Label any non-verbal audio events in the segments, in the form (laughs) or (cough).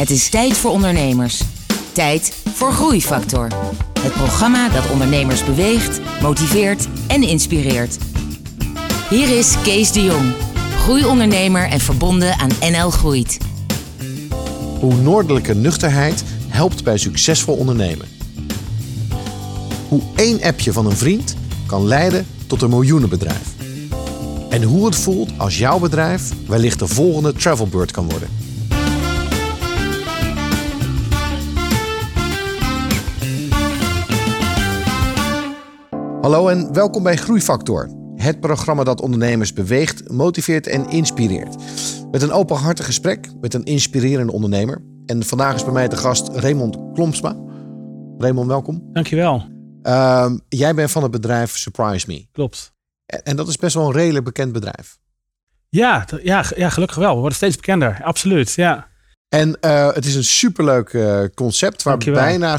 Het is tijd voor ondernemers. Tijd voor Groeifactor. Het programma dat ondernemers beweegt, motiveert en inspireert. Hier is Kees de Jong, groeiondernemer en verbonden aan NL Groeit. Hoe noordelijke nuchterheid helpt bij succesvol ondernemen. Hoe één appje van een vriend kan leiden tot een miljoenenbedrijf. En hoe het voelt als jouw bedrijf wellicht de volgende Travelbird kan worden. Hallo en welkom bij Groeifactor. Het programma dat ondernemers beweegt, motiveert en inspireert. Met een openhartig gesprek met een inspirerende ondernemer. En vandaag is bij mij de gast Raymond Klompsma. Raymond, welkom. Dankjewel. Uh, jij bent van het bedrijf Surprise Me. Klopt. En, dat is best wel een redelijk bekend bedrijf. Ja, ja, ja, gelukkig wel. We worden steeds bekender. Absoluut, ja. En eh, het is een superleuk eh, concept waar Dankjewel. bijna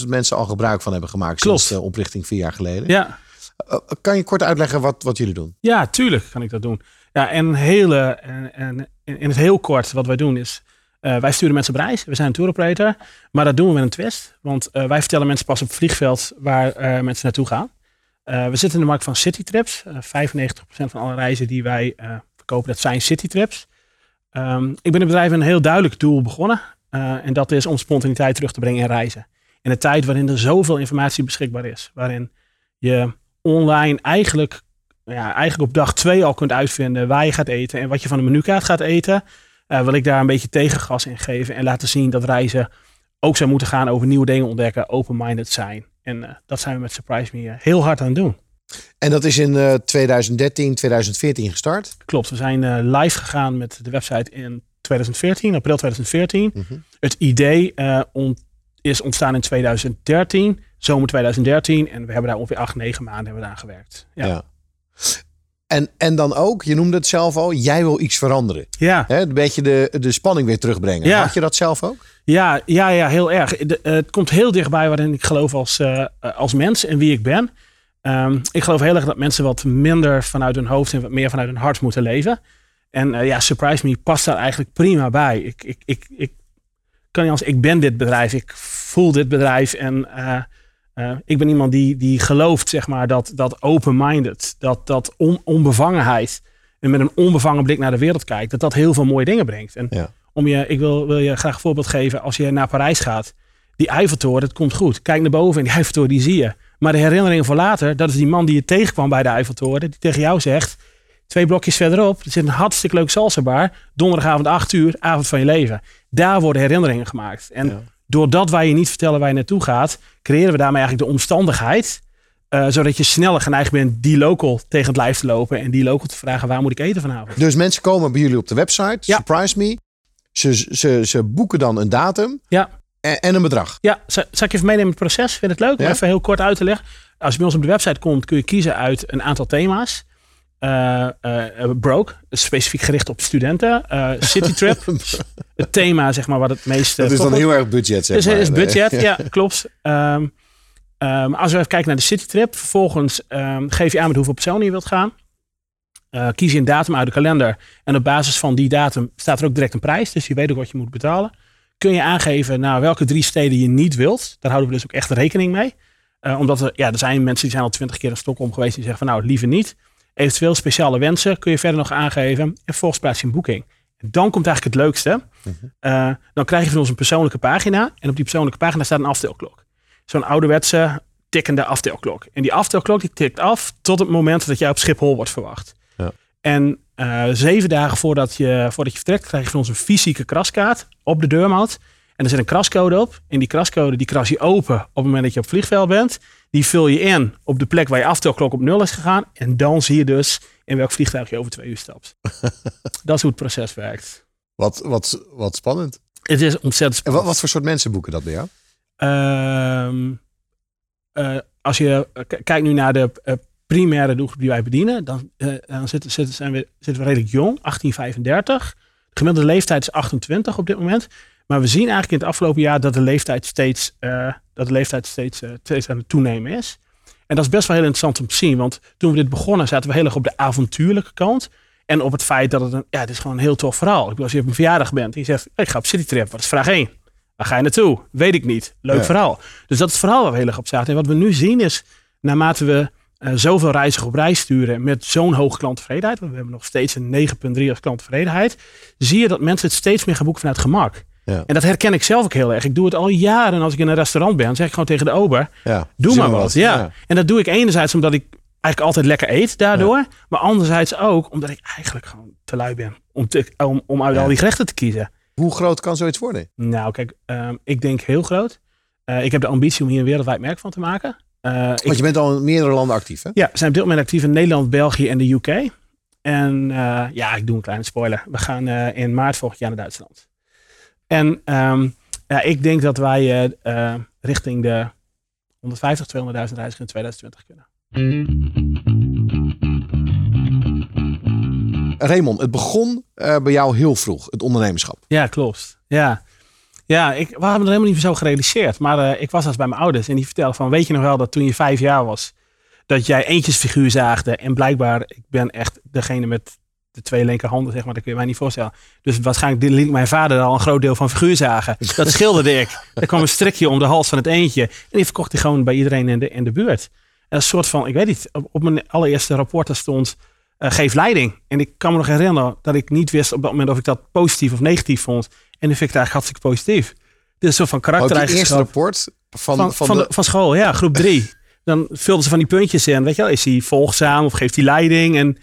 70.000 mensen al gebruik van hebben gemaakt Klopt. sinds de oprichting vier jaar geleden. Ja, Eh, kan je kort uitleggen wat, wat jullie doen? ja tuurlijk kan ik dat doen. Ja, en, hele, en, en in het heel kort wat wij doen is... wij sturen mensen op reis. We zijn een tour operator. Maar dat doen we met een twist. Want wij vertellen mensen pas op het vliegveld waar mensen naartoe gaan. We zitten in de markt van citytrips. Eh 95% van alle reizen die wij verkopen, dat zijn citytrips. Ehm, ik ben het bedrijf een heel duidelijk doel begonnen. Eh, en dat is om spontaniteit terug te brengen in reizen. In een tijd waarin er zoveel informatie beschikbaar is. Waarin je online eigenlijk, ja, eigenlijk op dag twee al kunt uitvinden waar je gaat eten en wat je van de menukaart gaat eten. eh, wil ik daar een beetje tegengas in geven en laten zien dat reizen ook zou moeten gaan over nieuwe dingen ontdekken, open-minded zijn. En eh, dat zijn we met Surprise Me heel hard aan het doen. En dat is in eh, 2013, 2014 gestart. Klopt, we zijn eh, live gegaan met de website in 2014, april 2014. Mhm. Het idee eh, ont- is ontstaan in 2013, zomer 2013. En we hebben daar ongeveer acht, negen maanden hebben we daar aan gewerkt. Ja, ja. En, en dan ook, je noemde het zelf al, jij wil iets veranderen. ja. Hè, een beetje de, de spanning weer terugbrengen. Ja. Had je dat zelf ook? Ja, ja, ja heel erg. De- eh, het komt heel dichtbij waarin ik geloof als, als mens en wie ik ben. Ehm, ik geloof heel erg dat mensen wat minder vanuit hun hoofd en wat meer vanuit hun hart moeten leven. En eh, ja, Surprise Me past daar eigenlijk prima bij. Ik, ik, ik, ik kan niet anders, ik ben dit bedrijf, ik voel dit bedrijf en eh, eh, ik ben iemand die, die gelooft, zeg maar, dat, dat open-minded, dat, dat on- onbevangenheid en met een onbevangen blik naar de wereld kijkt, dat dat heel veel mooie dingen brengt. En Ja. om je, ik wil, wil je graag een voorbeeld geven. Als je naar Parijs gaat, die Eiffeltoren, het komt goed. Kijk naar boven en die Eiffeltoren, die zie je. Maar de herinnering voor later, dat is die man die je tegenkwam bij de Eiffeltoren, die tegen jou zegt, twee blokjes verderop, er zit een hartstikke leuk salsa bar, donderdagavond 8 uur, avond van je leven. Daar worden herinneringen gemaakt. En Ja. doordat wij je niet vertellen waar je naartoe gaat, creëren we daarmee eigenlijk de omstandigheid, eh, zodat je sneller geneigd bent die local tegen het lijf te lopen en die local te vragen, waar moet ik eten vanavond? Dus mensen komen bij jullie op de website, Ja. Surprise Me. Ze, ze, ze boeken dan een datum Ja. En, en een bedrag. Ja, zal, ik je even meenemen in het proces? Vind je het leuk? Om Ja. even heel kort uit te leggen. Als je bij ons op de website komt, kun je kiezen uit een aantal thema's. Eh, eh, eh, broke, specifiek gericht op studenten. Eh (laughs) city trip, het thema zeg maar wat het meest... eh, Dat is dan heel erg budget, zeg Dus maar. is budget, (laughs) ja, klopt. Ehm, ehm, als we even kijken naar de citytrip, vervolgens ehm, geef je aan met hoeveel personen je wilt gaan. Kies je een datum uit de kalender en op basis van die datum staat er ook direct een prijs, dus je weet ook wat je moet betalen. Kun je aangeven naar welke drie steden je niet wilt. Daar houden we dus ook echt rekening mee. Eh, omdat er, ja, er zijn mensen die zijn al twintig keer in Stockholm geweest die zeggen van nou liever niet. Eventueel speciale wensen kun je verder nog aangeven en vervolgens plaats je een boeking. Dan komt eigenlijk het leukste. Eh, dan krijg je van ons een persoonlijke pagina. En op die persoonlijke pagina staat een aftelklok. Zo'n ouderwetse tikkende aftelklok. En die aftelklok die tikt af tot het moment dat jij op Schiphol wordt verwacht. Ja. En eh, zeven dagen voordat je, voordat je vertrekt, krijg je van ons een fysieke kraskaart op de deurmat. En er zit een krascode op. En die krascode die kras je open op het moment dat je op het vliegveld bent. Die vul je in op de plek waar je aftelklok op nul is gegaan. En dan zie je dus in welk vliegtuig je over twee uur stapt. (laughs) dat is hoe het proces werkt. Wat, wat, wat spannend. Het is ontzettend En spannend. wat, wat voor soort mensen boeken dat bij jou? Ehm, eh, als je eh, kijkt nu naar de primaire doelgroep die wij bedienen, dan, eh, dan zitten, zitten, zijn we, zitten we redelijk jong, 1835. De gemiddelde leeftijd is 28 op dit moment. Maar we zien eigenlijk in het afgelopen jaar dat de leeftijd steeds, eh, dat de leeftijd steeds, eh, steeds aan het toenemen is. En dat is best wel heel interessant om te zien. Want toen we dit begonnen zaten we heel erg op de avontuurlijke kant. En op het feit dat het een, ja, het is gewoon een heel tof verhaal. Ik bedoel, als je op een verjaardag bent en je zegt, ik ga op citytrip, wat is vraag 1? Waar ga je naartoe? Weet ik niet. Leuk Ja. verhaal. Dus dat is het verhaal waar we heel erg op zaten. En wat we nu zien is, naarmate we eh, zoveel reizigers op reis sturen met zo'n hoge klanttevredenheid, want we hebben nog steeds een 9,3 als klanttevredenheid, zie je dat mensen het steeds meer gaan boeken vanuit gemak. Ja. En dat herken ik zelf ook heel erg. Ik doe het al jaren als ik in een restaurant ben. zeg ik gewoon tegen de ober, Ja. doe maar wat. Ja. En dat doe ik enerzijds omdat ik eigenlijk altijd lekker eet daardoor. Maar anderzijds ook omdat ik eigenlijk gewoon te lui ben om, te, om, om uit al die gerechten te kiezen. Hoe groot kan zoiets worden? Nou, kijk, ehm, ik denk heel groot. Eh, ik heb de ambitie om hier een wereldwijd merk van te maken. Eh, ik, Want je bent al in meerdere landen actief, hè? ja, we zijn op dit moment actief in Nederland, België en de UK. En eh, ja, ik doe een kleine spoiler. We gaan eh, in maart volgend jaar naar Duitsland. En ehm, ja, ik denk dat wij richting de 150, 200.000 reizigers in 2020 kunnen. Raymond, het begon bij jou heel vroeg, het ondernemerschap. Ja, klopt. Ja, ja ik, we hebben er helemaal niet zo gerealiseerd. Maar eh, ik was als bij mijn ouders en die vertelden van, weet je nog wel dat toen je vijf jaar was, dat jij eentjesfiguur zaagde. En blijkbaar, ik ben echt degene met de twee linkerhanden, zeg maar, dat kun je mij niet voorstellen. Dus waarschijnlijk liet mijn vader al een groot deel van figuur zagen. (laughs) Dat schilderde ik. Er kwam een strikje om de hals van het eentje. En die verkocht hij gewoon bij iedereen in de, in de buurt. En een soort van, ik weet niet, op, op mijn allereerste rapporten stond, eh, geef leiding. En ik kan me nog herinneren dat ik niet wist op dat moment of ik dat positief of negatief vond. En nu vind ik het eigenlijk hartstikke positief. Dit is soort van Ook je eerste rapport van, van, van, van, de... de, van school, ja, groep drie. (laughs) Dan vulden ze van die puntjes in. Weet je wel, is hij volgzaam of geeft hij leiding? En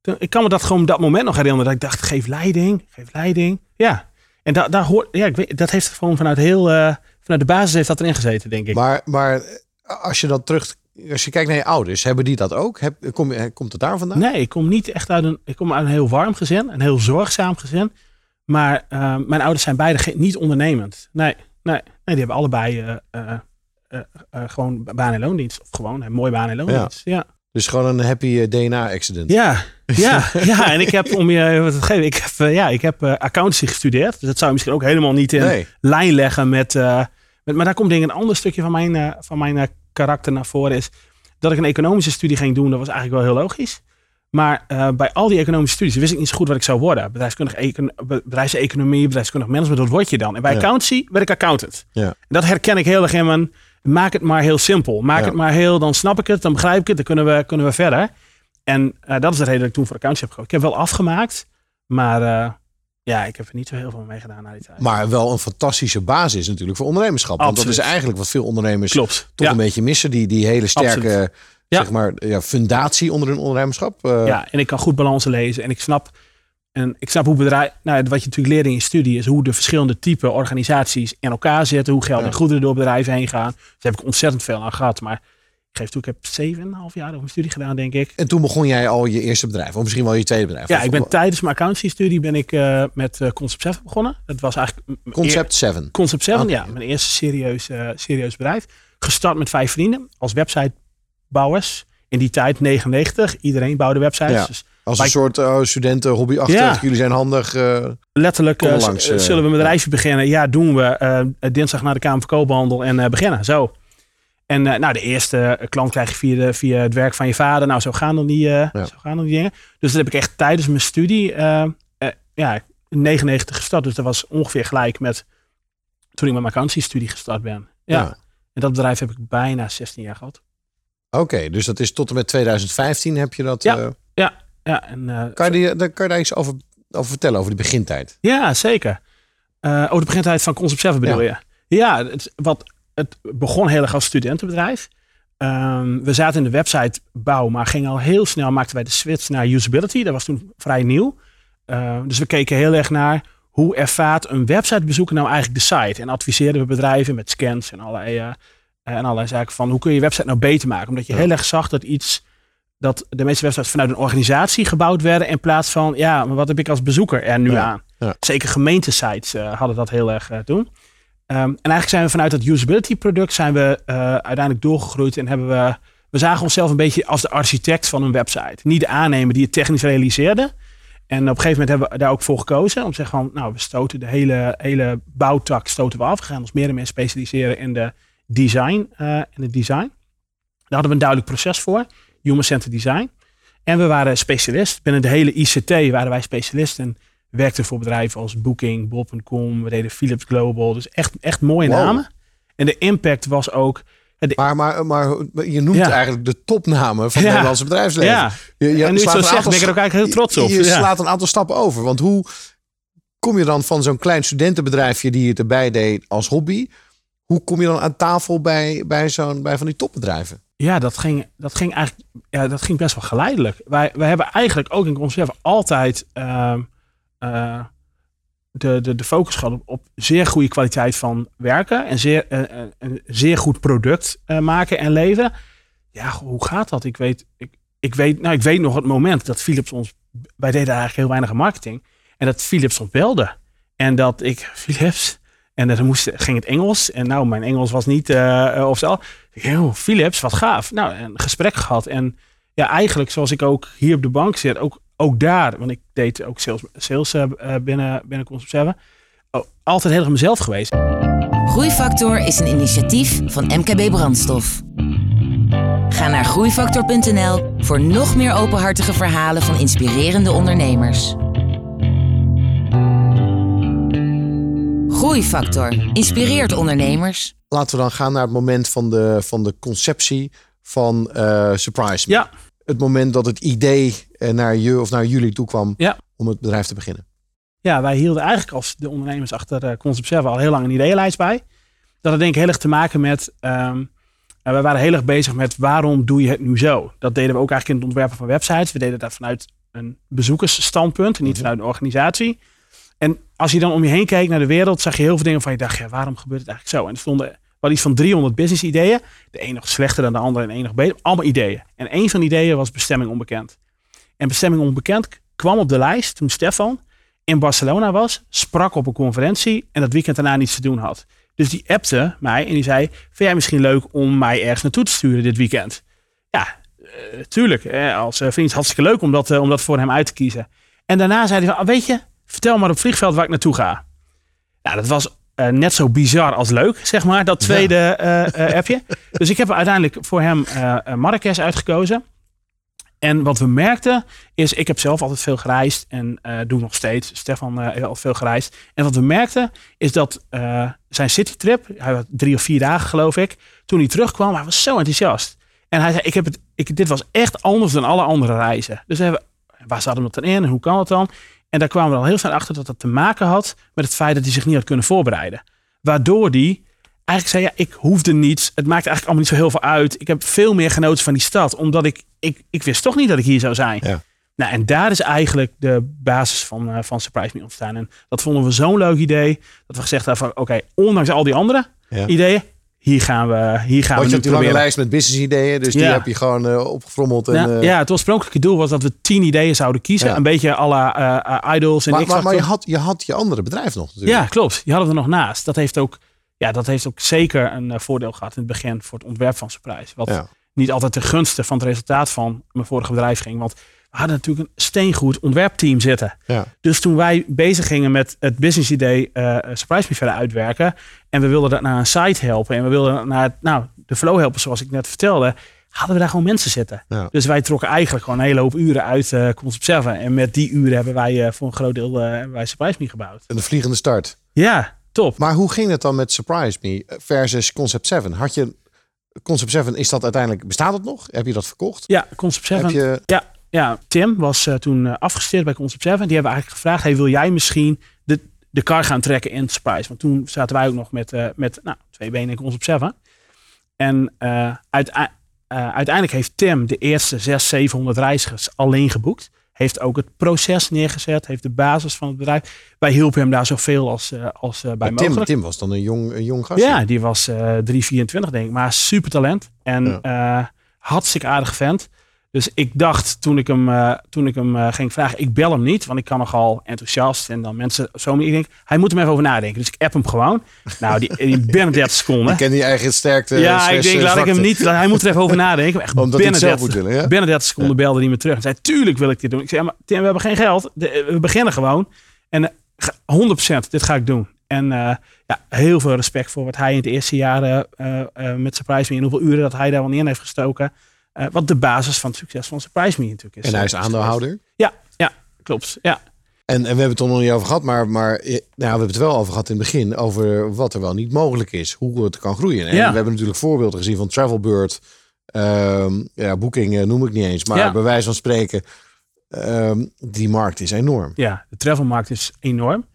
toen, ik kan me dat gewoon op dat moment nog herinneren. Dat ik dacht, geef leiding, geef leiding. Ja, en da, daar hoort, ja, ik weet, dat heeft gewoon vanuit heel, eh, vanuit de basis heeft dat erin gezeten, denk ik. Maar, maar eh, als je dan terug, als je kijkt naar je ouders, hebben die dat ook? Heb, kom, je- komt het daar vandaan? Nee, ik kom niet echt uit een, ik kom uit een heel warm gezin, een heel zorgzaam gezin. Maar eh, mijn ouders zijn beide niet ondernemend. Nee, nee, nee, die hebben allebei eh, eh, gewoon baan en loondienst. Of gewoon een mooie baan en loondienst. Ja. Dus gewoon een happy DNA-accident. Ja, ja, (laughs) ja. En ik heb, om je wat te geven, ik heb, ja, ik heb accountancy gestudeerd. Dus dat zou je misschien ook helemaal niet in Nee. lijn leggen met, met... Maar daar komt denk ik een ander stukje van mijn, van mijn karakter naar voren. Is dat ik een economische studie ging doen, dat was eigenlijk wel heel logisch. Maar eh, bij al die economische studies wist ik niet zo goed wat ik zou worden. Bedrijfskundig econ bedrijfseconomie, bedrijfskundig management, wat word je dan? En bij Ja. accountancy werd ik accountant. Ja. En dat herken ik heel erg in mijn... Maak het maar heel simpel. Maak Ja. het maar heel, dan snap ik het, dan begrijp ik het, dan kunnen we, kunnen we verder. En eh, dat is de reden dat ik toen voor accountancy heb gekozen. Ik heb wel afgemaakt, maar eh, ja, ik heb er niet zo heel veel mee gedaan na die tijd. Maar wel een fantastische basis natuurlijk voor ondernemerschap. Want dat Absoluut. is eigenlijk wat veel ondernemers Klopt. toch ja. een beetje missen. Die, die hele sterke Absoluut. Ja. zeg maar, ja, fundatie onder hun ondernemerschap. Eh, ja, en ik kan goed balansen lezen. En ik snap, en ik snap hoe bedrijf, nou, wat je natuurlijk leert in je studie, is hoe de verschillende type organisaties in elkaar zitten. Hoe geld Ja. en goederen door bedrijven heen gaan. Daar heb ik ontzettend veel aan gehad. Maar ik geef toe, ik heb 7,5 jaar over mijn studie gedaan, denk ik. En toen begon jij al je eerste bedrijf. Of misschien wel je tweede bedrijf. Ja, Of- ik ben tijdens mijn accountancy-studie ben ik eh, met eh, Concept 7 begonnen. Dat was eigenlijk Concept 7. Concept 7, Oké. ja. Mijn eerste serieus, serieus bedrijf. Gestart met vijf vrienden als websitebouwers. In die tijd, 99, iedereen bouwde websites. Ja. Dus Als een soort uh, studenten hobbyachtig. Ja. Jullie zijn handig. eh, letterlijk, eh, langs, eh, zullen we een bedrijfje beginnen? Ja, doen we. eh, dinsdag naar de Kamer van Koophandel en eh, beginnen. Zo. En eh, nou, de eerste eh, klant krijg je via, de, via het werk van je vader. Nou, zo gaan dan die, eh, Ja. zo gaan dan die dingen. Dus dat heb ik echt tijdens mijn studie, eh, eh, ja, in 99 gestart. Dus dat was ongeveer gelijk met toen ik met mijn accountancy-studie gestart ben. Ja. ja. En dat bedrijf heb ik bijna 16 jaar gehad. Oké, dus dat is tot en met 2015 heb je dat. Ja. eh, Ja, en, eh, kan, je die, daar- kan je daar iets over, over vertellen, over die begintijd? Ja, zeker. Eh over de begintijd van Concept 7 bedoel je? Ja, het, wat, het begon heel erg als studentenbedrijf. Ehm, we zaten in de websitebouw, maar gingen al heel snel, maakten wij de switch naar usability. Dat was toen vrij nieuw. Eh, dus we keken heel erg naar hoe ervaart een websitebezoeker nou eigenlijk de site. En adviseerden we bedrijven met scans en allerlei, eh, en allerlei zaken van hoe kun je je website nou beter maken. Omdat je Ja. heel erg zag dat iets, dat de meeste websites vanuit een organisatie gebouwd werden. In plaats van, ja, maar wat heb ik als bezoeker er nu Ja. aan? Ja. Zeker gemeentesites eh, hadden dat heel erg eh, toen. Ehm, en eigenlijk zijn we vanuit dat usability product zijn we eh, uiteindelijk doorgegroeid en hebben we, we zagen onszelf een beetje als de architect van een website. Niet de aannemer die het technisch realiseerde. En op een gegeven moment hebben we daar ook voor gekozen om te zeggen van, nou, we stoten de hele, hele bouwtak stoten we af. We gaan ons meer en meer specialiseren in de design, eh in het design. Daar hadden we een duidelijk proces voor, human-centered design. En we waren specialist. Binnen de hele ICT waren wij specialist. En werkten voor bedrijven als Booking, Bob.com. We deden Philips Global. Dus echt, echt mooie Wow. namen. En de impact was ook... de- Maar, maar, maar je noemt Ja. eigenlijk de topnamen van het Ja. Nederlandse bedrijfsleven. ja, Je, je en nu je zo zegt, aantal ben ik er ook eigenlijk heel trots op. Je, je slaat een aantal stappen over. Want hoe kom je dan van zo'n klein studentenbedrijfje die het erbij deed als hobby? Hoe kom je dan aan tafel bij, bij, zo'n, bij van die topbedrijven? Ja, dat ging, dat ging eigenlijk ja, dat ging best wel geleidelijk. Wij, wij hebben eigenlijk ook in Conserve altijd ehm, eh, de, de, de focus gehad op, zeer goede kwaliteit van werken en zeer, eh, eh, een zeer goed product maken en leveren. Ja, hoe gaat dat? Ik weet, ik, ik, weet, nou, ik weet nog het moment dat Philips ons, wij deden eigenlijk heel weinig marketing, en dat Philips ons belde. En dat ik, (laughs) Philips, en dan moest, ging het Engels. En nou, mijn Engels was niet uh, of zo. "Oh, Philips, wat gaaf. Nou, een gesprek gehad. En ja, eigenlijk zoals ik ook hier op de bank zit, ook, ook daar, want ik deed ook sales, sales eh, binnen, binnen Concept 7, oh, altijd heel erg mezelf geweest. Groeifactor is een initiatief van MKB Brandstof. Ga naar groeifactor.nl voor nog meer openhartige verhalen van inspirerende ondernemers. Groeifactor inspireert ondernemers. Laten we dan gaan naar het moment van de, van de conceptie van eh, Surprise Me. Ja, Het moment dat het idee eh, naar je of naar jullie toe kwam Ja. om het bedrijf te beginnen. ja, wij hielden eigenlijk als de ondernemers achter Concept 7 al heel lang een ideeënlijst bij. Dat had denk ik heel erg te maken met, ehm we waren heel erg bezig met waarom doe je het nu zo? Dat deden we ook eigenlijk in het ontwerpen van websites. We deden dat vanuit een bezoekersstandpunt en niet vanuit een organisatie. En als je dan om je heen keek naar de wereld, zag je heel veel dingen van je dacht, ja, waarom gebeurt het eigenlijk zo? En er stonden wel iets van 300 business ideeën. De een nog slechter dan de andere en de een nog beter. Allemaal ideeën. En één van die ideeën was bestemming onbekend. En bestemming onbekend kwam op de lijst toen Stefan in Barcelona was, sprak op een conferentie en dat weekend daarna niets te doen had. Dus die appte mij en die zei, vind jij misschien leuk om mij ergens naartoe te sturen dit weekend? Ja, eh, tuurlijk. Als eh, vriend hartstikke leuk om dat, eh, om dat voor hem uit te kiezen. En daarna zei hij van, ah, weet je, vertel maar op vliegveld waar ik naartoe ga. Nou, dat was eh, net zo bizar als leuk, zeg maar, dat tweede eh, eh, appje. (laughs) Dus ik heb uiteindelijk voor hem Marrakesh uitgekozen. En wat we merkten is, ik heb zelf altijd veel gereisd en doe nog steeds. Stefan heeft al veel gereisd. En wat we merkten is dat zijn citytrip, hij had drie of vier dagen geloof ik, toen hij terugkwam, hij was zo enthousiast. En hij zei, ik heb het, ik, dit was echt anders dan alle andere reizen. Dus we hebben, waar zat hem dat dan in en hoe kan het dan? En daar kwamen we al heel snel achter dat dat te maken had met het feit dat hij zich niet had kunnen voorbereiden. Waardoor hij eigenlijk zei, ja, ik hoefde niets. Het maakte eigenlijk allemaal niet zo heel veel uit. Ik heb veel meer genoten van die stad, omdat ik, ik, ik wist toch niet dat ik hier zou zijn. Ja. Nou, en daar is eigenlijk de basis van, eh, van Surprise Me ontstaan. En dat vonden we zo'n leuk idee, dat we gezegd hebben van, oké, ondanks al die andere Ja. ideeën, hier gaan we, hier gaan Want we je nu hebt die lange proberen. lijst met business ideeën, dus die Ja. heb je gewoon eh, opgefrommeld. En, Ja, eh, ja, het oorspronkelijke doel was dat we tien ideeën zouden kiezen. Ja. Een beetje à la eh, Idols en maar, maar, maar je, had, je had je andere bedrijf nog natuurlijk. Ja, klopt. Je had het er nog naast. Dat heeft ook, ja, dat heeft ook zeker een voordeel gehad in het begin voor het ontwerp van Surprise. Wat niet altijd ten gunste van het resultaat van mijn vorige bedrijf ging. Want we hadden natuurlijk een steengoed ontwerpteam zitten. Ja. Dus toen wij bezig gingen met het business idee eh, Surprise Me verder uitwerken. En we wilden dat naar een site helpen. En we wilden dat naar nou, de flow helpen zoals ik net vertelde. Hadden we daar gewoon mensen zitten. Ja. Dus wij trokken eigenlijk gewoon een hele hoop uren uit eh Concept 7. En met die uren hebben wij eh, voor een groot deel wij Surprise Me gebouwd. En de vliegende start. Ja, top. Maar hoe ging het dan met Surprise Me versus Concept 7? Had je Concept 7, is dat uiteindelijk, bestaat het nog? Heb je dat verkocht? Ja, Concept 7. Heb je, Ja, ja, Tim was eh, toen eh, afgestudeerd bij Concept 7. Die hebben eigenlijk gevraagd, hey, wil jij misschien de, de kar gaan trekken in Surprise? Want toen zaten wij ook nog met, eh, met nou, twee benen in Concept 7. En uitei- uiteindelijk heeft Tim de eerste 600, 700 reizigers alleen geboekt. Heeft ook het proces neergezet, heeft de basis van het bedrijf. Wij hielpen hem daar zoveel als, als bij maar Tim, mogelijk. Tim was dan een jong, een jong gast. Ja, die was eh 324 denk ik, maar super talent. En eh hartstikke aardig vent. Dus ik dacht toen ik hem, eh, toen ik hem eh, ging vragen, ik bel hem niet, want ik kan nogal enthousiast en dan mensen zo niet. Ik denk, hij moet er even over nadenken. Dus ik app hem gewoon. Nou, die, die (laughs) binnen 30 seconden. Ik ken die eigen sterkte. ja, slash, ik denk, eh, laat ik hem niet. Hij moet er even over nadenken. Echt Omdat binnen zelf 30 moet willen, ja? Binnen 30 seconden belde hij me terug en zei: Tuurlijk wil ik dit doen. Ik zei: ja, maar Tim, we hebben geen geld. De- we beginnen gewoon. En eh, ga- 100% dit ga ik doen. En eh, ja, heel veel respect voor wat hij in het eerste jaar eh, eh, eh, met Surprise Me en hoeveel uren dat hij daar wel in heeft gestoken. Eh, wat de basis van het succes van Surprise Me natuurlijk is. En hij is aandeelhouder. Ja, ja, klopt. Ja. En, en we hebben het er nog niet over gehad, maar, maar eh, nou, we hebben het wel over gehad in het begin. Over wat er wel niet mogelijk is. Hoe het kan groeien. En Ja. we hebben natuurlijk voorbeelden gezien van Travelbird. ehm ja, Booking eh, noem ik niet eens. Maar Ja. bij wijze van spreken, ehm, die markt is enorm. ja, de travelmarkt is enorm.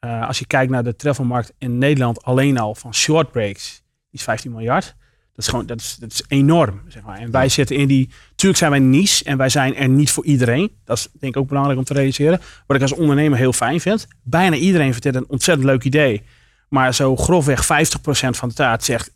Als je kijkt naar de travelmarkt in Nederland alleen al van short breaks, die is 15 miljard. Dat is gewoon, dat is, dat is enorm. Zeg maar. En wij zitten in die, natuurlijk zijn wij niche en wij zijn er niet voor iedereen. Dat is denk ik ook belangrijk om te realiseren. Wat ik als ondernemer heel fijn vind. Bijna iedereen vindt dit een ontzettend leuk idee. Maar zo grofweg 50% van de taart zegt,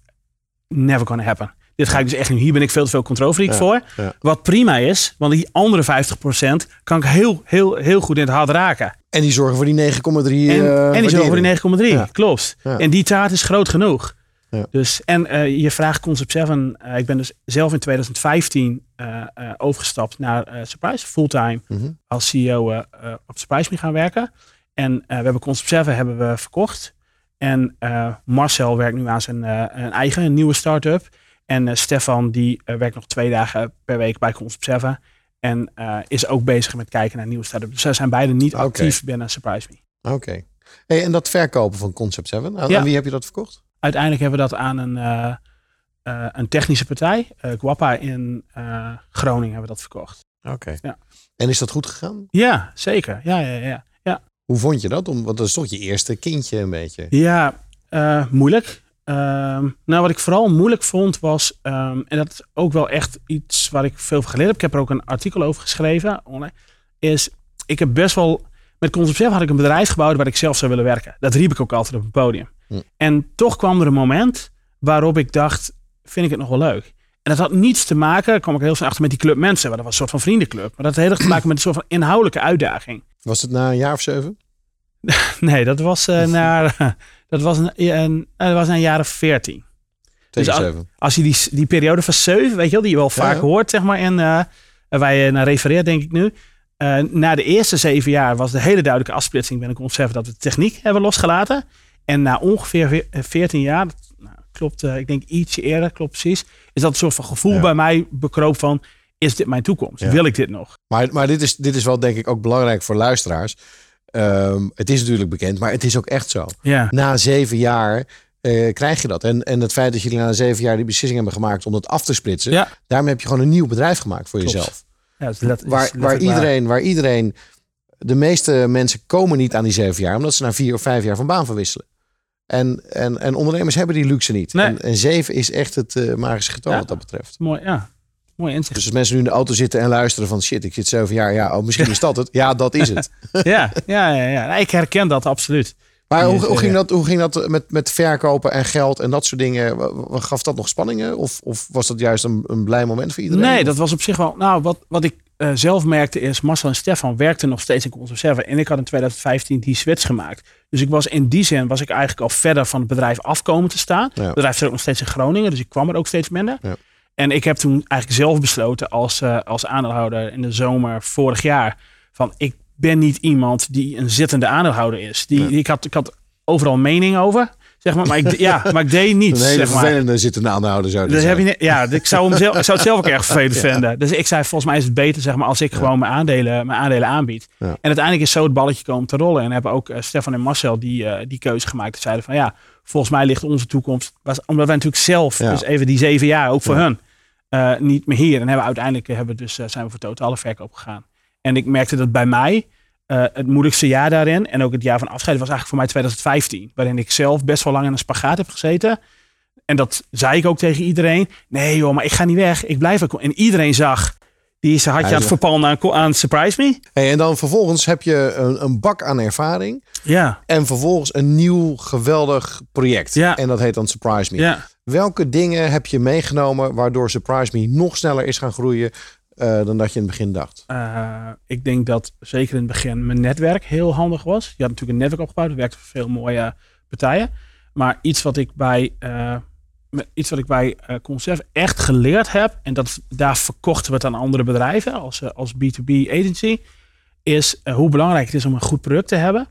never gonna happen. Dit ga ik dus echt niet. Hier ben ik veel te veel controlfreak Ja, voor. ja. Wat prima is, want die andere 50% kan ik heel, heel, heel goed in het hart raken. En die zorgen voor die 9,3 En, eh, en die zorgen voor die 9,3. Ja. Klopt. Ja. En die taart is groot genoeg. Ja. Dus, en eh, je vraagt Concept 7. eh, ik ben dus zelf in 2015 eh, overgestapt naar Surprise. Fulltime Mhm. als CEO op Surprise Me gaan werken. En we hebben Concept 7 hebben we verkocht. En Marcel werkt nu aan zijn een eigen een nieuwe start-up. En Stefan die werkt nog twee dagen per week bij Concept 7. En is ook bezig met kijken naar nieuwe start-ups. Dus zij zijn beide niet actief binnen Surprise Me. Oké. Hey, en dat verkopen van Concept 7, aan, Ja. aan wie heb je dat verkocht? Uiteindelijk hebben we dat aan een, eh, eh, een technische partij, eh Guapa in Groningen, hebben we dat verkocht. Oké. Ja. En is dat goed gegaan? Ja, zeker. Ja, ja, ja. Ja, Hoe vond je dat? Om, want dat is toch je eerste kindje een beetje. ja moeilijk. Ehm, nou, wat ik vooral moeilijk vond was, ehm, en dat is ook wel echt iets waar ik veel van geleerd heb. Ik heb er ook een artikel over geschreven online. Is, ik heb best wel, met Concept 7 had ik een bedrijf gebouwd waar ik zelf zou willen werken. Dat riep ik ook altijd op het podium. Hm. En toch kwam er een moment waarop ik dacht, vind ik het nog wel leuk. En dat had niets te maken, daar kwam ik heel snel achter met die club mensen. Maar dat was een soort van vriendenclub. Maar dat had heel erg te maken met een soort van inhoudelijke uitdaging. Was het na een jaar of zeven? (laughs) Nee, dat was uh, (laughs) naar, dat was een, een, dat was naar jaren 14. Tegen als- zeven. Als je die, die periode van 7, weet je wel, die je wel vaak ja. hoort, zeg maar, en uh, waar je naar refereert, denk ik nu. Uh, na de eerste zeven jaar was de hele duidelijke afsplitsing binnen Concept dat we de techniek hebben losgelaten. En na ongeveer 14 jaar, dat, nou, klopt, uh, ik denk ietsje eerder, klopt precies, is dat een soort van gevoel Ja. bij mij bekroop van, is dit mijn toekomst? Ja. Wil ik dit nog? Maar, maar dit, is, dit is wel denk ik ook belangrijk voor luisteraars. Ehm, het is natuurlijk bekend, maar het is ook echt zo. Ja, Na zeven jaar eh, krijg je dat. En, en het feit dat jullie na zeven jaar die beslissing hebben gemaakt om het af te splitsen. Daarmee heb je gewoon een nieuw bedrijf gemaakt voor Klopt. jezelf. Ja let- Waar, waar, iedereen, waar iedereen, de meeste mensen komen niet aan die zeven jaar, omdat ze na vier of vijf jaar van baan verwisselen. En, en, en ondernemers hebben die luxe niet. Nee. En, en zeven is echt het eh, magische getal Ja. wat dat betreft. Mooi, ja. Mooi inzicht. Dus als mensen nu in de auto zitten en luisteren van shit, ik zit zeven jaar. Ja, oh, misschien is dat het. Ja, dat is het. (laughs) ja, ja, ja, ja. Ik herken dat absoluut. Maar hoe, Ja, hoe, ging ja. dat, hoe ging dat met, met verkopen en geld en dat soort dingen? Gaf dat nog spanningen? Of, of was dat juist een, een blij moment voor iedereen? Nee, dat was op zich wel. Nou, wat, wat ik eh, zelf merkte is, Marcel en Stefan werkten nog steeds in Concept 7. En ik had in 2015 die switch gemaakt. Dus ik was in die zin was ik eigenlijk al verder van het bedrijf afkomen te staan. Ja. Het bedrijf zit ook nog steeds in Groningen, dus ik kwam er ook steeds minder. Ja. En ik heb toen eigenlijk zelf besloten als, eh, als aandeelhouder in de zomer vorig jaar. Van ik ben niet iemand die een zittende aandeelhouder is. Die, ik, had, ik had overal een mening over. Zeg maar, maar, ik, ja, (laughs) maar ik deed Een niets. hele zeg maar. vervelende zittende aanhouden zou je Dus heb ja, ik zou, hem zelf, ik zou het zelf ook erg vervelend (laughs) Ja. vinden. Dus ik zei, volgens mij is het beter zeg maar, als ik gewoon mijn aandelen, mijn aandelen aanbied. Ja. En uiteindelijk is zo het balletje komen te rollen. En hebben ook eh, Stefan en Marcel die, eh, die keuze gemaakt. Ze zeiden van ja, volgens mij ligt onze toekomst. Was, omdat wij natuurlijk zelf, dus even die zeven jaar, ook voor hun, eh, niet meer hier. En hebben uiteindelijk hebben dus, zijn we voor totale verkoop gegaan. En ik merkte dat bij mij eh, het moeilijkste jaar daarin, en ook het jaar van afscheid, was eigenlijk voor mij 2015. Waarin ik zelf best wel lang in een spagaat heb gezeten. En dat zei ik ook tegen iedereen. Nee joh, maar ik ga niet weg. Ik blijf ook. En iedereen zag, die is een hartje Hij aan het verpanden aan, aan Surprise Me. Hey, en dan vervolgens heb je een, een bak aan ervaring. Ja, En vervolgens een nieuw geweldig project. Ja. En dat heet dan Surprise Me. ja. Welke dingen heb je meegenomen waardoor Surprise Me nog sneller is gaan groeien eh, dan dat je in het begin dacht? Eh, ik denk dat zeker in het begin mijn netwerk heel handig was. Je had natuurlijk een netwerk opgebouwd. Werkte voor veel mooie partijen. Maar iets wat ik bij, met- iets wat ik bij Concept echt geleerd heb. En dat, daar verkochten we het aan andere bedrijven als, als B2B agency. Is hoe belangrijk het is om een goed product te hebben.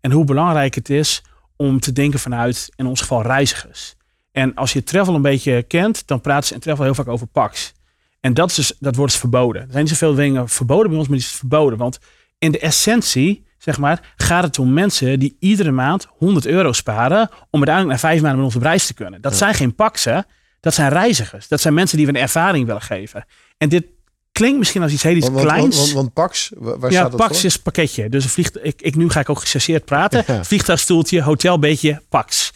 En hoe belangrijk het is om te denken vanuit, in ons geval, reizigers. En als je travel een beetje kent, dan praten ze in travel heel vaak over PAX. En dat, is dus, dat wordt dus verboden. Er zijn niet zoveel dingen verboden bij ons, maar die is verboden. Want in de essentie, zeg maar, gaat het om mensen die iedere maand 100 euro sparen om uiteindelijk na vijf maanden met onze prijs te kunnen. Dat zijn geen paksen, dat zijn reizigers. Dat zijn mensen die we een ervaring willen geven. En dit klinkt misschien als iets heel iets Want, kleins. want, want Pax, wa- waar ja, staat dat Pax voor? is pakketje. Dus een vliegt, ik, ik, nu ga ik ook gechargeerd praten. Ja. Vliegtuigstoeltje, hotelbedje, Pax.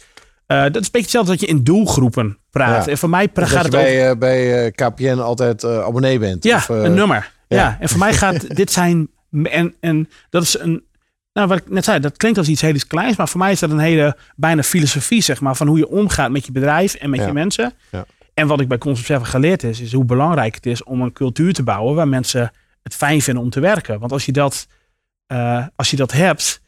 Eh, dat is een beetje hetzelfde dat je in doelgroepen praat. Ja. En voor mij gaat het over... bij, eh, bij eh, KPN altijd abonnee bent. Ja, Of, een nummer. Ja. ja. en voor mij gaat (laughs) dit zijn. En, en dat is een. Nou, wat ik net zei, dat klinkt als iets heel kleins, maar voor mij is dat een hele bijna filosofie, zeg maar, van hoe je omgaat met je bedrijf en met Ja. je mensen. Ja. En wat ik bij Concept 7 geleerd is, is hoe belangrijk het is om een cultuur te bouwen waar mensen het fijn vinden om te werken. Want als je dat, als je dat hebt,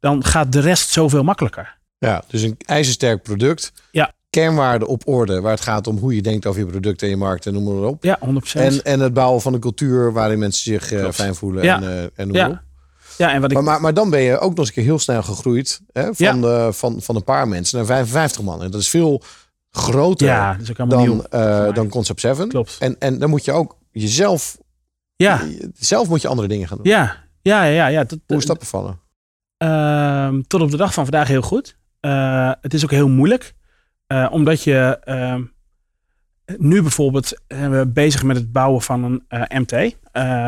dan gaat de rest zoveel makkelijker. Ja, dus een ijzersterk product. Ja. Kernwaarden op orde, waar het gaat om hoe je denkt over je product en je markt en noem maar op. Ja, 100%. En, en het bouwen van een cultuur waarin mensen zich eh, fijn voelen Ja. en, eh, en op. ja. ja, en wat ik. Maar, maar, maar dan ben je ook nog eens een keer heel snel gegroeid hè, van, Ja. de, van, van een paar mensen naar 55 man. En dat is veel groter ja, is dan, eh, dan Concept 7. Klopt. En, en dan moet je ook jezelf, Ja, zelf moet je andere dingen gaan doen. ja, ja, ja. ja, dat, Hoe is dat bevallen? Ehm, tot op de dag van vandaag heel goed. Eh, het is ook heel moeilijk. eh, omdat je ehm, nu bijvoorbeeld we bezig met het bouwen van een eh, MT.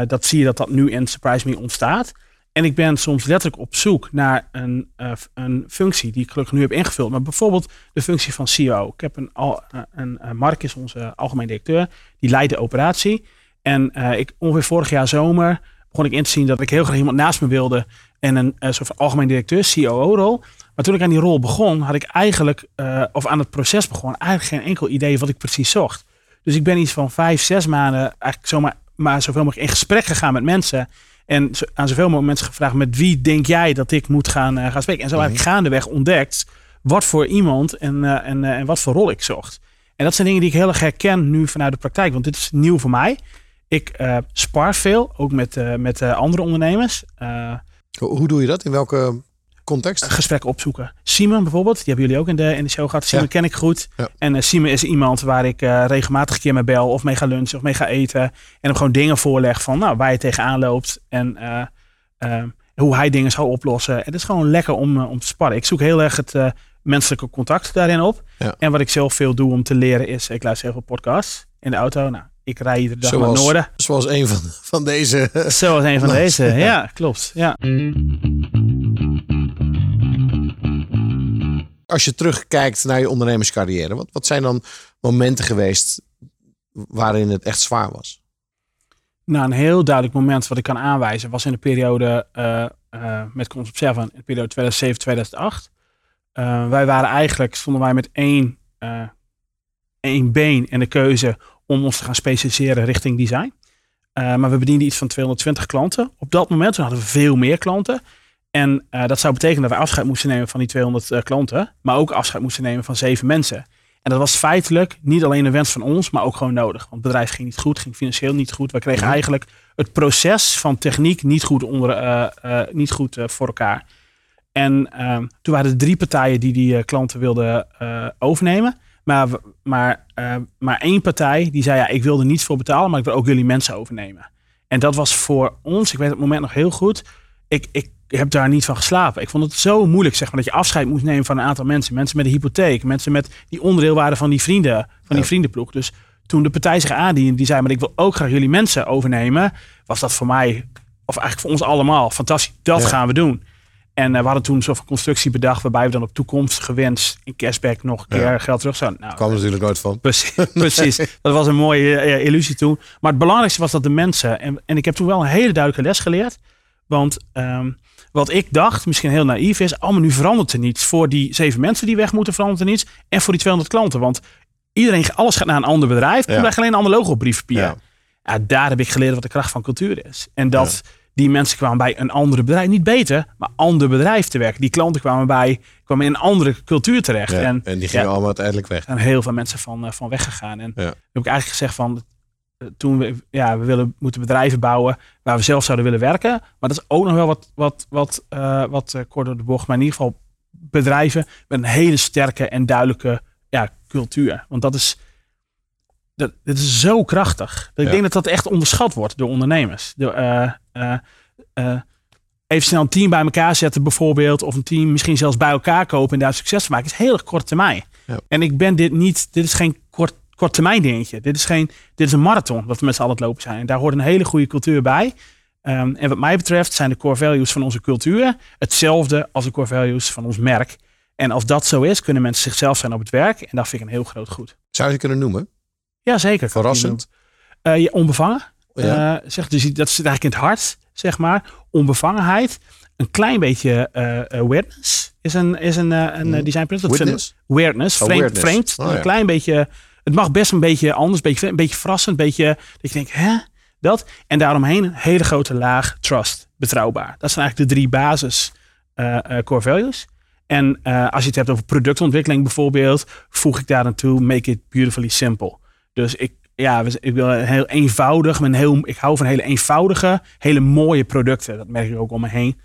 Dat zie je dat dat nu in Surprise Me ontstaat. En ik ben soms letterlijk op zoek naar een, een functie die ik gelukkig nu heb ingevuld. Maar bijvoorbeeld de functie van CEO. Ik heb een, al, een, Mark is onze algemeen directeur. Die leidt de operatie. En ik, ongeveer vorig jaar zomer begon ik in te zien dat ik heel graag iemand naast me wilde. En een soort van algemeen directeur, COO-rol. Maar toen ik aan die rol begon, had ik eigenlijk, eh, of aan het proces begon, eigenlijk geen enkel idee wat ik precies zocht. Dus ik ben iets van vijf, zes maanden eigenlijk zomaar maar zoveel mogelijk in gesprek gegaan met mensen. En aan zoveel mogelijk mensen gevraagd, met wie denk jij dat ik moet gaan, eh, gaan spreken? En zo eigenlijk gaandeweg ontdekt wat voor iemand en, eh, en, en wat voor rol ik zocht. En dat zijn dingen die ik heel erg herken nu vanuit de praktijk, want dit is nieuw voor mij. Ik spar veel, ook met, met andere ondernemers. Hoe doe je dat? In welke context? gesprekken opzoeken. Simon bijvoorbeeld, die hebben jullie ook in de, in de show gehad. Simon Ja. ken ik goed. Ja. En eh, Simon is iemand waar ik eh, regelmatig een keer mee bel of mee ga lunchen of mee ga eten. En hem gewoon dingen voorleg van nou, waar je tegenaan loopt en eh, hoe hij dingen zou oplossen. Het is gewoon lekker om, om te sparren. Ik zoek heel erg het menselijke contact daarin op. Ja. En wat ik zelf veel doe om te leren is, ik luister heel veel podcasts in de auto. Nou, ik rij iedere dag naar het Zoals, noorden. zoals een van, van deze. Zoals een van (laughs) deze. Ja, klopt. Ja. Als je terugkijkt naar je ondernemerscarrière, wat, wat zijn dan momenten geweest waarin het echt zwaar was? Nou, een heel duidelijk moment wat ik kan aanwijzen was in de periode eh, eh, met Concept 7, in de periode 2007-2008. Eh, wij waren eigenlijk, stonden wij met één, één been in de keuze om ons te gaan specialiseren richting design. Maar we bedienden iets van 220 klanten. Op dat moment hadden we veel meer klanten. En eh, dat zou betekenen dat wij afscheid moesten nemen van die 200 eh, klanten. Maar ook afscheid moesten nemen van zeven mensen. En dat was feitelijk niet alleen een wens van ons, maar ook gewoon nodig. Want het bedrijf ging niet goed, ging financieel niet goed. We kregen eigenlijk het proces van techniek niet goed, onder, eh, niet goed voor elkaar. En ehm, toen waren er drie partijen die die klanten wilden overnemen. Maar, maar, maar één partij die zei, ja, ik wil er niets voor betalen, maar ik wil ook jullie mensen overnemen. En dat was voor ons, ik weet het moment nog heel goed, ik, ik heb daar niet van geslapen. Ik vond het zo moeilijk, zeg maar, dat je afscheid moest nemen van een aantal mensen. Mensen met een hypotheek, mensen met die onderdeel waren van die vrienden, van die vriendenploeg. Dus toen de partij zich aandiende, die zei, maar ik wil ook graag jullie mensen overnemen, was dat voor mij, of eigenlijk voor ons allemaal, fantastisch. Dat Ja. gaan we doen. En eh, we hadden toen van constructie bedacht, waarbij we dan op toekomstige wens in cashback nog een keer Ja. geld terug zouden. Nou, kwam er natuurlijk nooit van. Precies, (laughs) precies. Dat was een mooie eh, illusie toen. Maar het belangrijkste was dat de mensen. En, en ik heb toen wel een hele duidelijke les geleerd. Want ehm, wat ik dacht, misschien heel naïef is. Oh, maar nu verandert er niets. Voor die zeven mensen die weg moeten, verandert er niets. En voor die 200 klanten. Want iedereen, alles gaat naar een ander bedrijf. Dan Ja. krijg je alleen een ander logo op briefpapier. Ja. Ja. daar heb ik geleerd wat de kracht van cultuur is. En dat die mensen kwamen bij een andere bedrijf. Niet beter, maar ander bedrijf te werken. Die klanten kwamen bij, kwamen in een andere cultuur terecht. Ja, En, en die gingen allemaal uiteindelijk weg. zijn heel veel mensen van, eh, van weggegaan. En heb ik eigenlijk gezegd van toen we, ja, we willen, moeten bedrijven bouwen waar we zelf zouden willen werken. Maar dat is ook nog wel wat, wat, wat, eh, wat eh, kort door de bocht. Maar in ieder geval bedrijven met een hele sterke en duidelijke ja, cultuur. Want dat is, dat, dit is zo krachtig. Dat Ik Ja. denk dat dat echt onderschat wordt door ondernemers. Door, eh, eh, eh, even snel een team bij elkaar zetten bijvoorbeeld. Of een team misschien zelfs bij elkaar kopen en daar succes van maken. is heel erg korte termijn. Ja. En ik ben dit niet, dit is geen kort, termijn dingetje. Dit is, geen, dit is een marathon dat we met z'n allen het lopen zijn. En daar hoort een hele goede cultuur bij. Ehm, en wat mij betreft zijn de core values van onze cultuur hetzelfde als de core values van ons merk. En als dat zo is, kunnen mensen zichzelf zijn op het werk. En dat vind ik een heel groot goed. Zou je ze kunnen noemen? Ja, zeker. Verrassend. Eh, ja, onbevangen. Ja. Eh, zeg, dus dat zit eigenlijk in het hart, zeg maar. Onbevangenheid. Een klein beetje eh, weirdness is een, is een, een. Dat vinden- Witness? Weirdness, Oh, vreemd. Oh, ja. Een klein beetje. Het mag best een beetje anders, een beetje, verrassend. Een beetje dat je denkt, hè? Dat. En daaromheen een hele grote laag trust. Betrouwbaar. Dat zijn eigenlijk de drie basis eh, eh, core values. En eh, als je het hebt over productontwikkeling bijvoorbeeld, voeg ik daar naartoe, make it beautifully simple. Dus ik, ja, ik wil heel eenvoudig, een heel, ik hou van hele eenvoudige, hele mooie producten. Dat merk ik ook om me heen.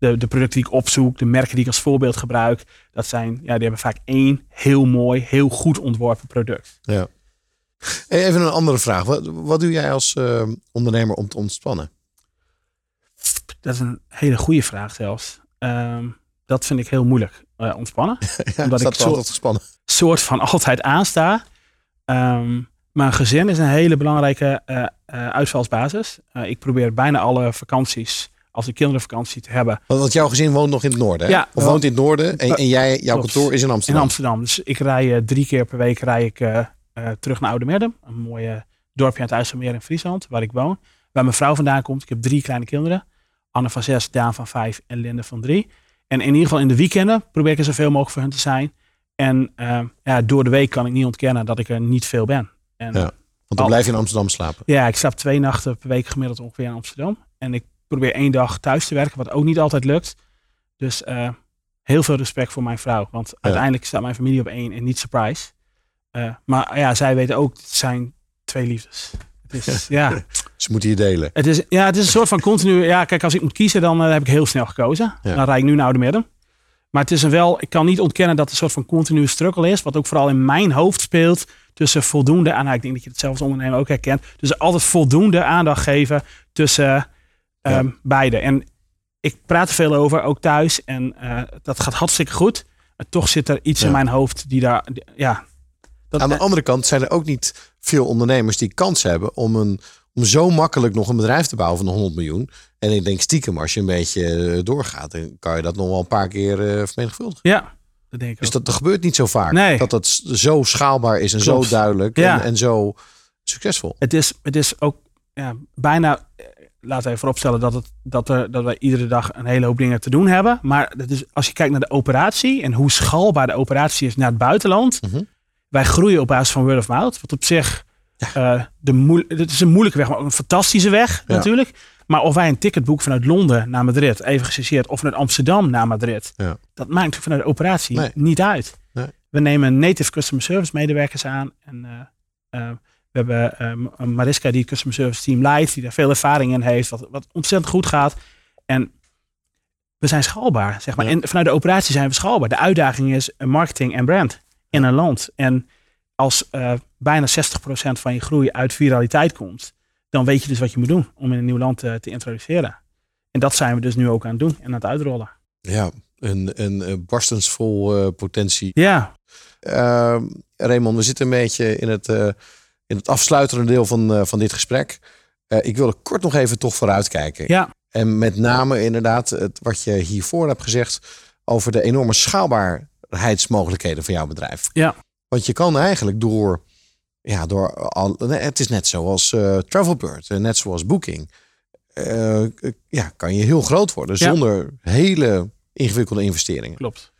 De, de producten die ik opzoek, de merken die ik als voorbeeld gebruik, dat zijn, ja, die hebben vaak één heel mooi, heel goed ontworpen product. Ja. Hey, Even een andere vraag. Wat, wat doe jij als eh, ondernemer om te ontspannen? Dat is een hele goede vraag zelfs. Ehm, dat vind ik heel moeilijk. eh, ontspannen. (laughs) Ja, Omdat ik altijd gespannen. soort van altijd aansta. Ehm mijn gezin is een hele belangrijke eh, uitvalsbasis. Ik probeer bijna alle vakanties, als ik kindervakantie te hebben, Want, jouw gezin woont nog in het noorden, hè? Ja. Of woont in het noorden en, en jij, jouw Klopt. kantoor is in in Amsterdam. Amsterdam. Dus ik rij eh, drie keer per week rij ik, eh, eh, terug naar Oude Een mooie dorpje aan het IJsselmeer in Friesland, waar ik woon. Waar mijn vrouw vandaan komt. Ik heb drie kleine kinderen. Anne van zes, Daan van vijf en Linde van drie. En in ieder geval in de weekenden probeer ik er zoveel mogelijk voor hen te zijn. En ja, door de week kan ik niet ontkennen dat ik er niet veel ben. En Ja. Want dan blijf je in Amsterdam slapen. Ja, ik slaap twee nachten per week gemiddeld ongeveer in Amsterdam. En ik probeer één dag thuis te werken, wat ook niet altijd lukt. Dus eh, heel veel respect voor mijn vrouw. Want uiteindelijk staat mijn familie op één en niet surprise. Eh, maar ja, zij weten ook, het zijn twee liefdes. Het is, (laughs) ja. Ze moeten je delen. Het is, ja, het is een soort van continu. Ja, kijk, als ik moet kiezen, dan eh, heb ik heel snel gekozen. Ja. Dan rijd ik nu naar Oude Midden. Maar het is een wel, ik kan niet ontkennen dat het een soort van continue struggle is. Wat ook vooral in mijn hoofd speelt. Tussen voldoende aan, nou, ik denk dat je het zelf als ondernemer ook herkent. Dus altijd voldoende aandacht geven tussen ehm, beide. En ik praat er veel over, ook thuis. En eh, dat gaat hartstikke goed. Maar toch zit er iets Ja. in mijn hoofd die daar, die- ja. Dat, Aan de andere kant zijn er ook niet veel ondernemers die kans hebben om, een, om zo makkelijk nog een bedrijf te bouwen van 100 miljoen. En ik denk stiekem, als je een beetje eh, doorgaat, dan kan je dat nog wel een paar keer eh vermenigvuldigen. ja, dat denk ik Dus ook. dat, dat gebeurt niet zo vaak. Nee. Dat dat zo schaalbaar is en Klopt. zo duidelijk Ja. en, en zo succesvol. het is, het is ook ja, bijna, eh, laten we even vooropstellen dat, het, dat, er, dat wij iedere dag een hele hoop dingen te doen hebben. Maar dat is, als je kijkt naar de operatie en hoe schaalbaar de operatie is naar het buitenland. Mhm. Wij groeien op basis van word of mouth. Wat op zich, eh de het is een moeilijke weg, maar een fantastische weg Ja. natuurlijk. Maar of wij een ticket boeken vanuit Londen naar Madrid, even gechargeerd, of vanuit Amsterdam naar Madrid. Ja. Dat maakt natuurlijk vanuit de operatie Nee. niet uit. Nee. We nemen native customer service medewerkers aan. En eh, eh, we hebben eh, Mariska die het customer service team leidt, die daar veel ervaring in heeft, wat, wat ontzettend goed gaat. En we zijn schaalbaar, zeg maar. Ja. En vanuit de operatie zijn we schaalbaar. De uitdaging is marketing en brand in een land. En als eh, bijna 60% van je groei uit viraliteit komt, dan weet je dus wat je moet doen om in een nieuw land eh, te introduceren. En dat zijn we dus nu ook aan het doen en aan het uitrollen. Ja, een, een, eh, barstensvol potentie. Ja, Ehm Raymond, we zitten een beetje in het, in het afsluitende deel van, eh, van dit gesprek. Eh, ik wilde kort nog even toch vooruitkijken. ja, En met name inderdaad het, wat je hiervoor hebt gezegd over de enorme schaalbaarheidsmogelijkheden van jouw bedrijf. Ja. Want je kan eigenlijk door, ja, door al, het is net zoals eh Travelbird, net zoals Booking. Ja, kan je heel groot worden Ja. zonder hele ingewikkelde investeringen. klopt.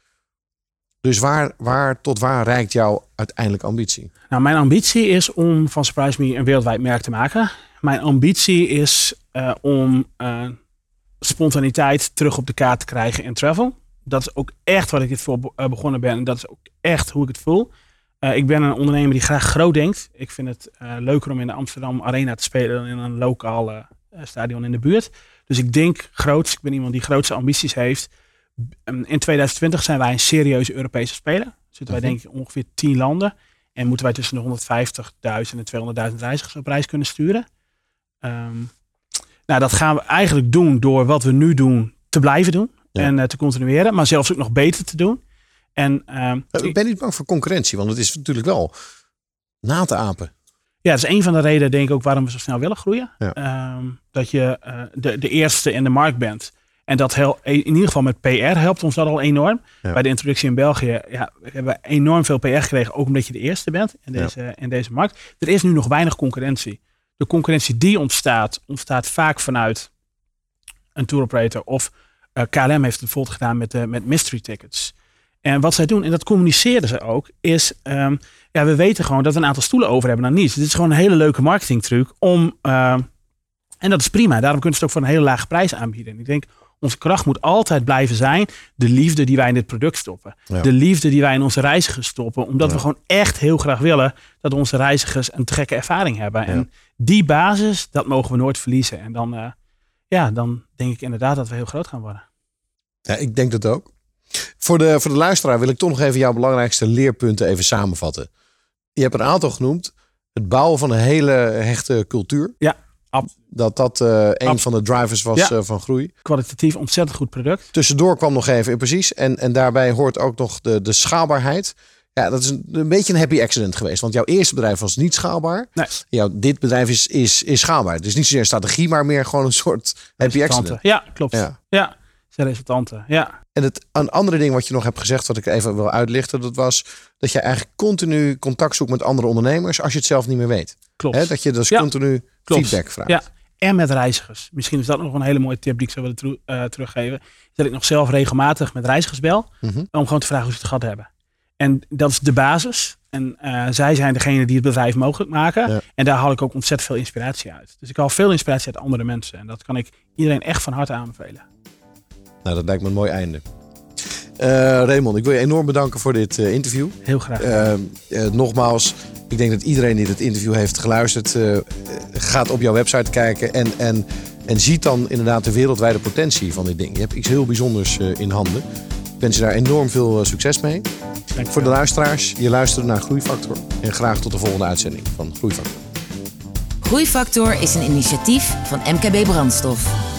Dus waar, waar tot waar reikt jouw uiteindelijke ambitie? Nou, mijn ambitie is om van Surprise Me een wereldwijd merk te maken. Mijn ambitie is eh, om eh, spontaniteit terug op de kaart te krijgen in travel. Dat is ook echt wat ik dit voor eh, begonnen ben. En dat is ook echt hoe ik het voel. Ik ben een ondernemer die graag groot denkt. Ik vind het leuker om in de Amsterdam Arena te spelen dan in een lokaal eh, stadion in de buurt. Dus ik denk groots. Ik ben iemand die grootste ambities heeft. En In 2020 zijn wij een serieuze Europese speler. Zitten wij denk ik ongeveer 10 landen. En moeten wij tussen de 150.000 en 200.000 reizigers op reis kunnen sturen. Ehm, nou, dat gaan we eigenlijk doen door wat we nu doen te blijven doen. Ja. En eh, te continueren. Maar zelfs ook nog beter te doen. En ehm, Eh, Ik ben niet bang voor concurrentie, want het is natuurlijk wel na te apen. Ja, dat is een van de redenen, denk ik, ook waarom we zo snel willen groeien. Ja. Ehm, dat je eh, de, de eerste in de markt bent. En dat hel- in ieder geval met PR helpt ons dat al enorm. Ja. Bij de introductie in België ja, we hebben we enorm veel PR gekregen, ook omdat je de eerste bent in deze, in deze markt. Er is nu nog weinig concurrentie. De concurrentie die ontstaat, ontstaat vaak vanuit een tour operator of eh, KLM heeft het bijvoorbeeld gedaan met, met mystery tickets. En wat zij doen, en dat communiceren ze ook, is ehm, ja, we weten gewoon dat we een aantal stoelen over hebben dan niets. Dit is gewoon een hele leuke marketingtruc om, ehm, en dat is prima. Daarom kunnen ze het ook voor een hele lage prijs aanbieden. En ik denk, onze kracht moet altijd blijven zijn de liefde die wij in dit product stoppen. Ja. De liefde die wij in onze reizigers stoppen. Omdat Ja. we gewoon echt heel graag willen dat onze reizigers een gekke ervaring hebben. En die basis, dat mogen we nooit verliezen. En dan, eh, ja, dan denk ik inderdaad dat we heel groot gaan worden. Ja, ik denk dat ook. Voor de, voor de luisteraar wil ik toch nog even jouw belangrijkste leerpunten even samenvatten. Je hebt een aantal genoemd. Het bouwen van een hele hechte cultuur. Ja, ab- Dat dat eh, een Ab- van de drivers was Ja. eh, van groei. kwalitatief ontzettend goed product. Tussendoor kwam nog even, precies. En, en daarbij hoort ook nog de, de schaalbaarheid. Ja, dat is een, een beetje een happy accident geweest. Want jouw eerste bedrijf was niet schaalbaar. Nee. Jouw, dit bedrijf is, is, is schaalbaar. Dus niet zozeer een strategie, maar meer gewoon een soort happy accident. Ja, klopt. Ja. Ja, zijn resultanten. Ja, En het een andere ding wat je nog hebt gezegd, wat ik even wil uitlichten, dat was dat je eigenlijk continu contact zoekt met andere ondernemers als je het zelf niet meer weet. Klopt. Hè, dat je dus Ja, continu klopt. feedback vraagt. Ja, en met reizigers. Misschien is dat nog een hele mooie tip die ik zou willen eh, teruggeven. Dat ik nog zelf regelmatig met reizigers bel. Mhm. Om gewoon te vragen hoe ze het gehad hebben. En dat is de basis. En eh, zij zijn degene die het bedrijf mogelijk maken. Ja. En daar haal ik ook ontzettend veel inspiratie uit. Dus ik haal veel inspiratie uit andere mensen. En dat kan ik iedereen echt van harte aanbevelen. Nou, dat lijkt me een mooi einde. Eh Raymond, ik wil je enorm bedanken voor dit eh, interview. Heel graag. Eh, eh, nogmaals, ik denk dat iedereen die dit interview heeft geluisterd, gaat op jouw website kijken en, en, en ziet dan inderdaad de wereldwijde potentie van dit ding. Je hebt iets heel bijzonders eh, in handen. Ik wens je daar enorm veel succes mee. Dank je Voor de luisteraars, je luistert naar Groeifactor. En graag tot de volgende uitzending van Groeifactor. Groeifactor is een initiatief van MKB Brandstof.